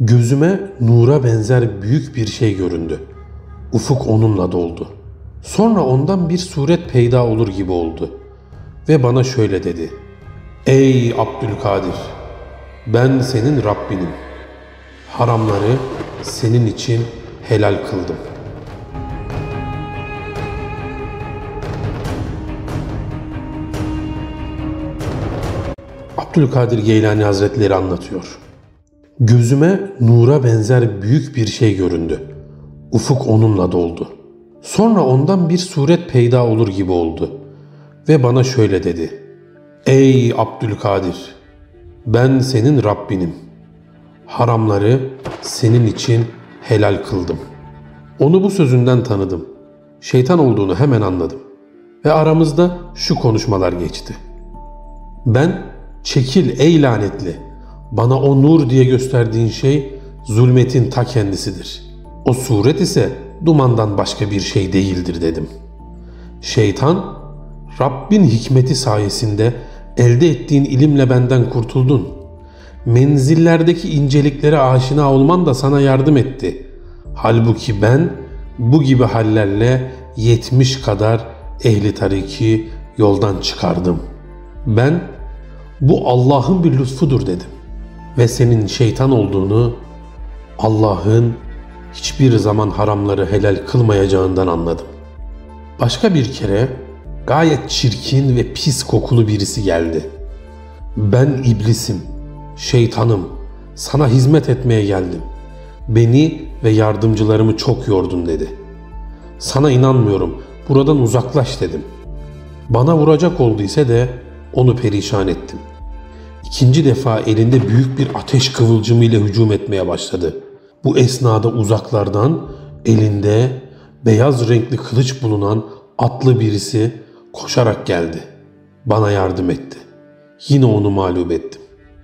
Gözüme nura benzer büyük bir şey göründü. Ufuk onunla doldu. Sonra ondan bir suret peyda olur gibi oldu. Ve bana şöyle dedi. Ey Abdülkadir! Ben senin Rabbinim. Haramları senin için helal kıldım. Abdülkadir Geylani Hazretleri anlatıyor. Gözüme nura benzer büyük bir şey göründü. Ufuk onunla doldu. Sonra ondan bir suret peyda olur gibi oldu. Ve bana şöyle dedi. Ey Abdülkadir! Ben senin Rabbinim. Haramları senin için helal kıldım. Onu bu sözünden tanıdım. Şeytan olduğunu hemen anladım. Ve aramızda şu konuşmalar geçti. Ben çekil ey lanetli. Bana o nur diye gösterdiğin şey zulmetin ta kendisidir. O suret ise dumandan başka bir şey değildir dedim. Şeytan, Rabbin hikmeti sayesinde elde ettiğin ilimle benden kurtuldun. Menzillerdeki inceliklere aşina olman da sana yardım etti. Halbuki ben bu gibi hallerle yetmiş kadar ehli tariki yoldan çıkardım. Ben bu Allah'ın bir lütfudur dedim. Ve senin şeytan olduğunu Allah'ın hiçbir zaman haramları helal kılmayacağından anladım. Başka bir kere gayet çirkin ve pis kokulu birisi geldi. Ben iblisim, şeytanım, sana hizmet etmeye geldim. Beni ve yardımcılarımı çok yordun dedi. Sana inanmıyorum, buradan uzaklaş dedim. Bana vuracak olduysa de onu perişan ettim. İkinci defa elinde büyük bir ateş kıvılcımı ile hücum etmeye başladı. Bu esnada uzaklardan elinde beyaz renkli kılıç bulunan atlı birisi koşarak geldi. Bana yardım etti. Yine onu mağlup ettim.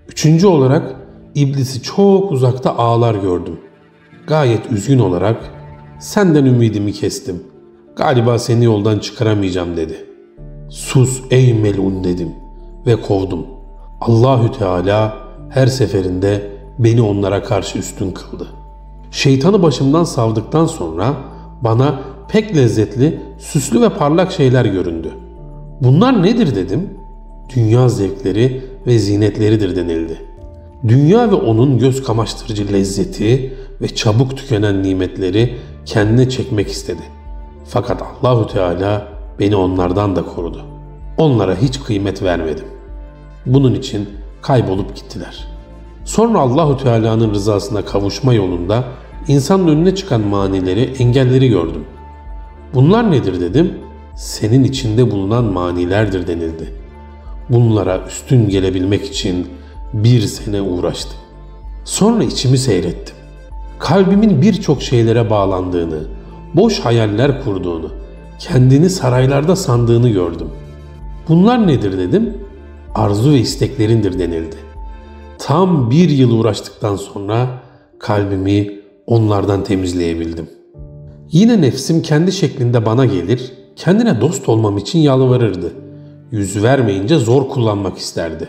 Üçüncü olarak iblisi çok uzakta ağlar gördüm. Gayet üzgün olarak senden ümidimi kestim. Galiba seni yoldan çıkaramayacağım dedi. Sus ey melun dedim ve kovdum. Allahü Teala her seferinde beni onlara karşı üstün kıldı. Şeytanı başımdan savdıktan sonra bana pek lezzetli, süslü ve parlak şeyler göründü. Bunlar nedir dedim. Dünya zevkleri ve zinetleridir denildi. Dünya ve onun göz kamaştırıcı lezzeti ve çabuk tükenen nimetleri kendine çekmek istedi. Fakat Allahü Teala beni onlardan da korudu. Onlara hiç kıymet vermedim. Bunun için kaybolup gittiler. Sonra Allahü Teala'nın rızasına kavuşma yolunda insanın önüne çıkan manileri, engelleri gördüm. Bunlar nedir dedim. Senin içinde bulunan manilerdir denildi. Bunlara üstün gelebilmek için bir sene uğraştım. Sonra içimi seyrettim. Kalbimin birçok şeylere bağlandığını, boş hayaller kurduğunu, kendini saraylarda sandığını gördüm. Bunlar nedir dedim. Arzu ve isteklerindir denildi. Tam bir yıl uğraştıktan sonra kalbimi onlardan temizleyebildim. Yine nefsim kendi şeklinde bana gelir, kendine dost olmam için yalvarırdı. Yüz vermeyince zor kullanmak isterdi.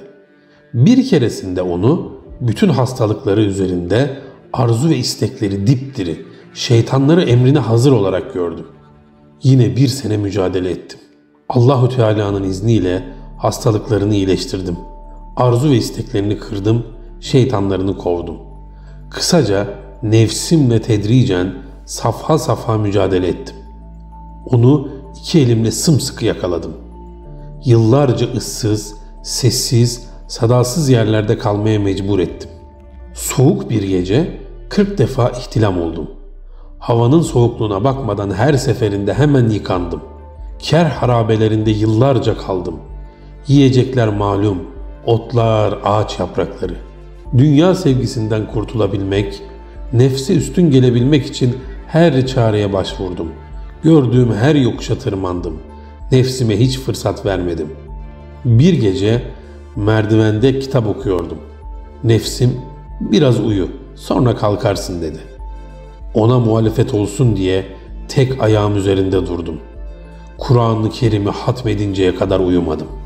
Bir keresinde onu bütün hastalıkları üzerinde arzu ve istekleri dipdiri, şeytanları emrine hazır olarak gördüm. Yine bir sene mücadele ettim. Allahu Teala'nın izniyle hastalıklarını iyileştirdim. Arzu ve isteklerini kırdım, şeytanlarını kovdum. Kısaca nefsimle tedricen safha safha mücadele ettim. Onu iki elimle sımsıkı yakaladım. Yıllarca ıssız, sessiz, sadasız yerlerde kalmaya mecbur ettim. Soğuk bir gece 40 defa ihtilam oldum. Havanın soğukluğuna bakmadan her seferinde hemen yıkandım. Ker harabelerinde yıllarca kaldım. Yiyecekler malum, otlar, ağaç yaprakları. Dünya sevgisinden kurtulabilmek, nefse üstün gelebilmek için her çareye başvurdum. Gördüğüm her yokuşa tırmandım. Nefsime hiç fırsat vermedim. Bir gece merdivende kitap okuyordum. Nefsim biraz uyu sonra kalkarsın dedi. Ona muhalefet olsun diye tek ayağım üzerinde durdum. Kur'an-ı Kerim'i hatmedinceye kadar uyumadım.''